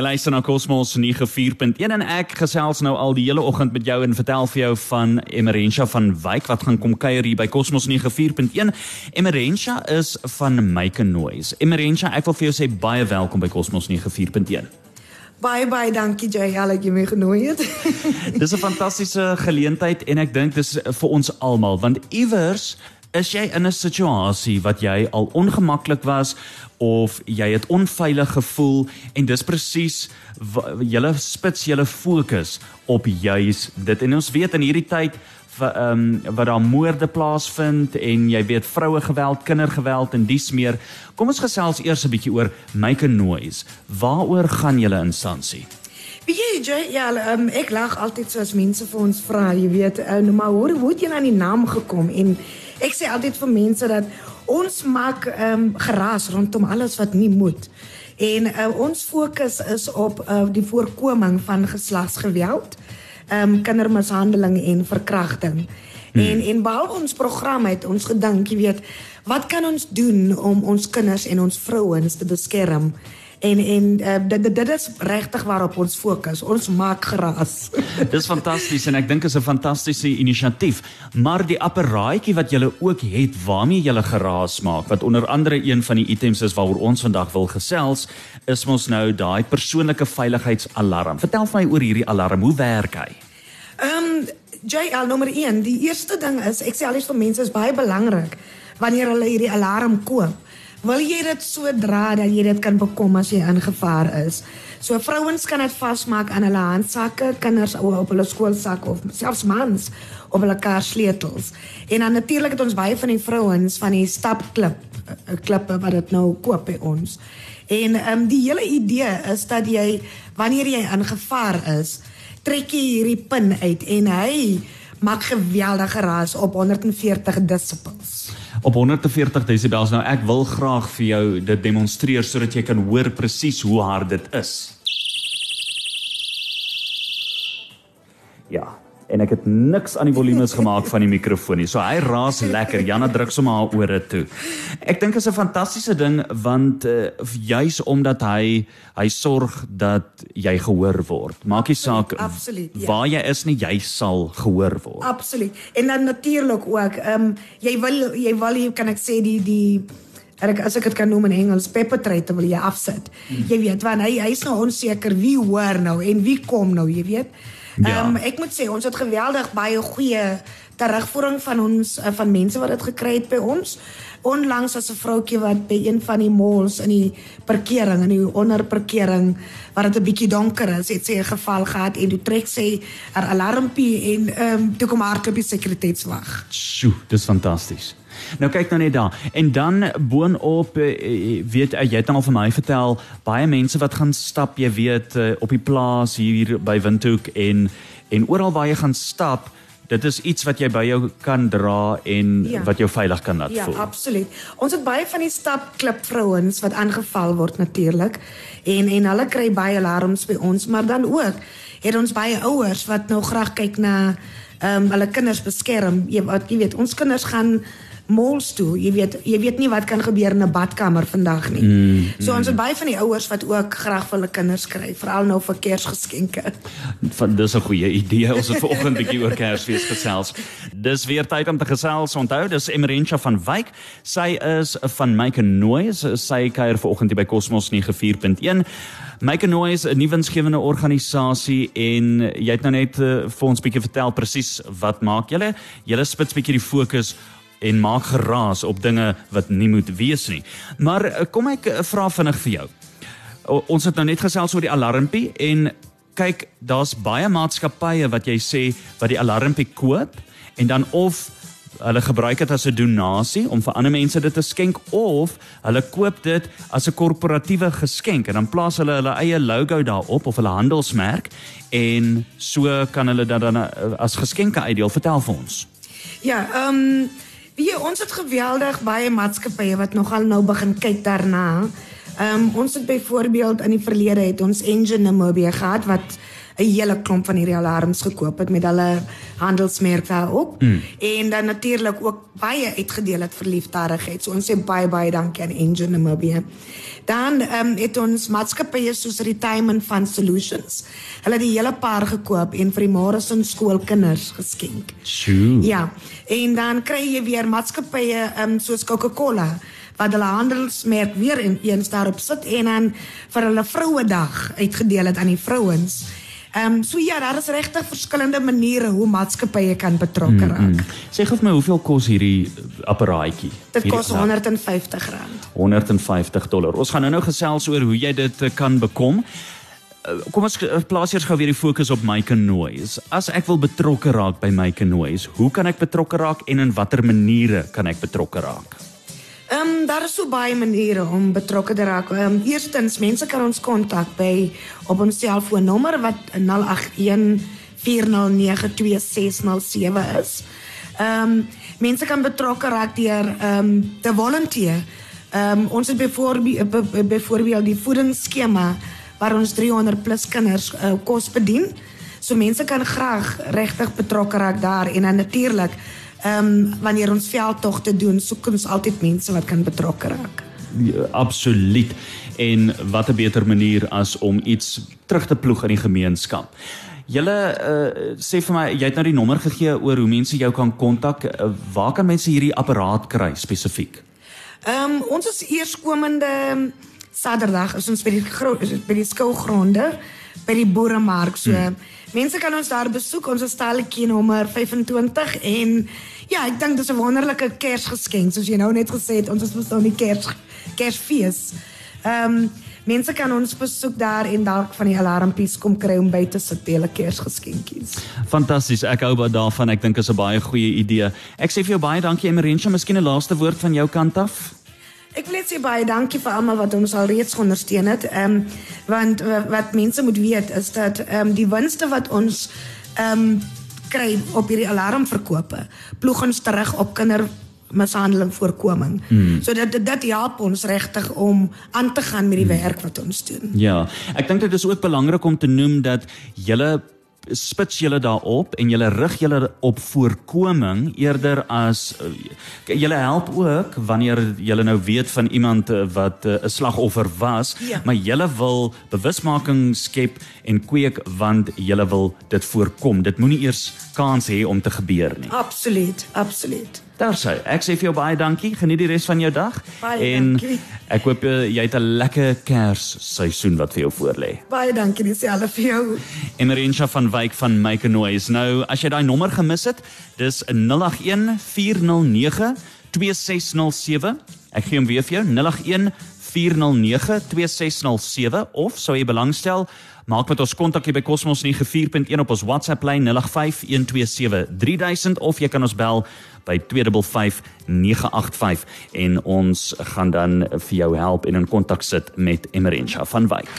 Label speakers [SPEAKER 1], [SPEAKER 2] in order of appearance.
[SPEAKER 1] Luister na Cosmos 94.1 en ek gesels nou al die hele oggend met jou en vertel vir jou van Emerentia van Wyk wat gaan kom kuier hier by Cosmos 94.1. Emerentia is van Make Noise. Emerentia, ek wil vir jou sê baie welkom by Cosmos 94.1.
[SPEAKER 2] Baie baie dankie Jay, het jy my genooi het.
[SPEAKER 1] dis 'n fantastiese geleentheid en ek dink dis vir ons almal want iewers Is jy in 'n situasie wat jy al ongemaklik was of jy het onveilig gevoel en dis presies julle spits julle fokus op juis dit en ons weet in hierdie tyd ehm um, wat daar moorde plaasvind en jy weet vroue geweld, kindergeweld en dies meer. Kom ons gesels eers 'n bietjie oor Make a Noise. Waaroor gaan julle instansie?
[SPEAKER 2] Wie jy ja, um, ek lag altyd so as mense vir ons vra, jy weet, uh, nou maar hoe hoe het jy aan die naam gekom en Ek sê altyd vir mense dat ons maak ehm um, geraas rondom alles wat nie moet. En uh, ons fokus is op uh, die voorkoming van geslagsgeweld, ehm um, kindermishandeling en verkrachting. Hmm. En en behalwe ons program het ons gedink, jy weet, wat kan ons doen om ons kinders en ons vrouens te beskerm? En en uh, dit dit is regtig waarop ons fokus. Ons maak gras.
[SPEAKER 1] Dis fantasties en ek dink is 'n fantastiese inisiatief. Maar die apparaatjie wat julle ook het waarmee julle geraas maak, wat onder andere een van die items is waaroor ons vandag wil gesels, is mos nou daai persoonlike veiligheidsalarm. Vertel vir my oor hierdie alarm. Hoe werk hy?
[SPEAKER 2] Ehm um, JL nommer 1, die eerste ding is ek sê al vir mense is baie belangrik wanneer hulle hierdie alarm koop wil jy dit so dra dat jy dit kan bekom as jy in gevaar is. So vrouens kan dit vasmaak aan hulle handsakke, kinders op hulle skoolsak of selfs mans op hulle kar sleutels. En dan natuurlik het ons baie van die vrouens van die stapklip eh, klippe wat dit nou koop by ons. En ehm um, die hele idee is dat jy wanneer jy in gevaar is, trek jy hierdie pin uit en hy maak geweldige raas op 140 decibels
[SPEAKER 1] op 140 desibels. Nou ek wil graag vir jou dit demonstreer sodat jy kan hoor presies hoe hard dit is. En ek het niks aan die volumes gemaak van die mikrofoon nie. So hy raas lekker. Janna druk sommer haar ore toe. Ek dink dit is 'n fantastiese ding want uh, juis omdat hy hy sorg dat jy gehoor word. Maak nie saak
[SPEAKER 2] absoluut,
[SPEAKER 1] ja. waar jy is nie, jy sal gehoor word.
[SPEAKER 2] Absoluut. En dan natuurlik ook, ehm um, jy wil jy wil jy kan ek sê die die ek as ek dit kan noem in Engels pepper tray te wil jy afsit. Jy weet want hy hy's nou onseker wie hoor nou en wie kom nou, jy weet. Ja. Um, ek moet sê ons het geweldig baie goeie terugvoering van ons uh, van mense wat dit gekry het by ons. Onlangs was 'n vroutjie wat by een van die malls in die parkering in die onderparkering waar dit 'n bietjie donker is, het sy 'n geval gehad en toe trek sy haar alarmpie en ehm um, toe kom haar kopie sekuriteitswag.
[SPEAKER 1] Sjoe, dis fantasties. Nou kyk nou net daar. En dan boonop eh, eh, weet jy het al vir my vertel baie mense wat gaan stap, jy weet, op die plaas hier by Windhoek en en oral waar jy gaan stap, dit is iets wat jy by jou kan dra en ja. wat jou veilig kan laat
[SPEAKER 2] ja,
[SPEAKER 1] voel.
[SPEAKER 2] Ja, absoluut. Ons het baie van die stapklip vrouens wat aangeval word natuurlik en en hulle kry baie alarms by ons, maar dan ook het ons baie ouers wat nou graag kyk na ehm um, hulle kinders beskerm. Jy, wat, jy weet, ons kinders gaan malls toe. Jy weet jy weet nie wat kan gebeur in 'n badkamer vandag nie. Mm, so ons het baie van die ouers wat ook graag vir hulle kinders skryf, veral nou vir Kersgeskenke.
[SPEAKER 1] Van dis 'n goeie idee. Ons het vanoggend 'n bietjie oor Kersfees gesels. Dis weer tyd om te gesels. Onthou, dis Emerentia van Wyk. Sy is van Make a Noise. Sy kuier vanoggend hier by Cosmos 94.1. Make a Noise, 'n nuwe winsgewende organisasie en jy het nou net uh, vir ons bietjie vertel presies wat maak julle? Julle spits bietjie die fokus en maak geraas op dinge wat nie moet wees nie. Maar eh, kom ek eh, vra vinnig vir jou. O, ons het nou net gesels oor die alarmpie en kyk, daar's baie maatskappye wat jy sê wat die alarmpie koop en dan of hulle gebruik dit as 'n donasie om vir ander mense dit te skenk of hulle koop dit as 'n korporatiewe geskenk en dan plaas hulle hulle eie logo daarop of hulle handelsmerk en so kan hulle dit dan eh, as geskenke uitdeel. Vertel vir ons.
[SPEAKER 2] Ja, ehm um Wie ons het geweldig baie maatskappye wat nogal nou begin kyk daarna. Ehm um, ons het byvoorbeeld in die verlede het ons Engine Namibia gehad wat 'n hele klomp van hierdie alarms gekoop het met hulle handelsmerk daarop. Mm. En dan natuurlik ook baie uitgedeel het vir liefdadigheid. So ons sê baie baie dankie aan Engine Namibia. Dan ehm um, het ons maatskappye soos Retirement Fund Solutions. Hulle het die hele paar gekoop en vir die Morrison skoolkinders geskenk.
[SPEAKER 1] Sjoe.
[SPEAKER 2] Ja. En dan kry jy weer maatskappye ehm um, soos Coca-Cola wat hulle handelsmerk weer in eens daarop sit en dan vir hulle Vrouedag uitgedeel het aan die vrouens. Ehm um, so ja, daar is regtig verskillende maniere hoe maatskappye kan betrokke raak. Mm, mm.
[SPEAKER 1] Sê gou vir my hoeveel kos hierdie apparaatjie?
[SPEAKER 2] Dit kos R150.
[SPEAKER 1] 150 dollar. Ons gaan nou-nou gesels oor hoe jy dit eh, kan bekom. Eh, kom ons eh, plaas eers gou weer die fokus op Mike Noise. As ek wil betrokke raak by Mike Noise, hoe kan ek betrokke raak en in watter maniere kan ek betrokke raak?
[SPEAKER 2] Ehm um, daar is so baie maniere om betrokke te raak. Ehm um, eerstens mense kan ons kontak by op ons selfoonnommer wat 081 4092607 is. Ehm um, mense kan betrokke raak deur ehm um, te volunteer. Ehm um, ons het byvoorbeeld byvoorbeeld die waar ons 300 plus kinders uh, kos bedien. So mense kan graag regtig betrokke raak daar en dan natuurlik Ehm um, wanneer ons veldtogte doen, soek ons altyd mense wat kan betrokke raak.
[SPEAKER 1] Ja, absoluut. En wat 'n beter manier as om iets terug te ploeg in die gemeenskap. Julle uh, sê vir my jy het nou die nommer gegee oor hoe mense jou kan kontak. Uh, waar kan mense hierdie apparaat kry spesifiek?
[SPEAKER 2] Ehm um, ons is eerskomende Saterdag is ons by die by die skoolgronde by die boeremark. So hmm. mense kan ons daar besoek. Ons is stalletjie nommer 25 en ja ek dink dis 'n wonderlike kersgeskenk soos jy nou net gesê het ons is mos nou die kers kersfees. Ehm um, mense kan ons besoek daar en dalk van die alarmpies kom kry om by te sit hele kersgeskenkies
[SPEAKER 1] fantasties. Ek hou baie daarvan. Ek dink is 'n baie goeie idee. Ek sê vir jou baie dankie Emerensha miskien 'n laaste woord van jou kant af
[SPEAKER 2] Ek wil net sê baie dankie vir almal wat ons al reeds ondersteun het. Ehm um, want wat mense moet weet is dat ehm um, die winste wat ons ehm um, kry op hierdie alarmverkope ploeg ons terug op kinder mishandeling voorkoming. Hmm. So dit dit help ons regtig om aan te gaan met die hmm. werk wat ons doen.
[SPEAKER 1] Ja, ek dink dit is ook belangrik om te noem dat julle spits julle daarop en julle rig julle op voorkoming eerder as uh, julle help ook wanneer julle nou weet van iemand uh, wat uh, 'n slagoffer was, ja. maar julle wil bewusmaking skep en kweek want julle wil dit voorkom. Dit moenie eers kans hê om te gebeur nie.
[SPEAKER 2] Absoluut, absoluut.
[SPEAKER 1] Sê ek sê vir jou baie dankie. Geniet die res van jou dag.
[SPEAKER 2] Baie en dankie.
[SPEAKER 1] ek hoop jy het 'n lekker Kersseisoen wat vir jou voorlê.
[SPEAKER 2] Baie dankie dieselfde vir jou.
[SPEAKER 1] Emerensha van Wyk van Make a Noise. Nou, as jy daai nommer gemis het, dis 081 409 2607. Ek gee hom weer vir jou 081 409 2607 of sou jy belangstel Maak met ons kontak hier by Cosmos 94.1 op ons WhatsApp lyn 0851273000 of jy kan ons bel by 255985 en ons gaan dan vir jou help en in kontak sit met Emerensha van Wyk.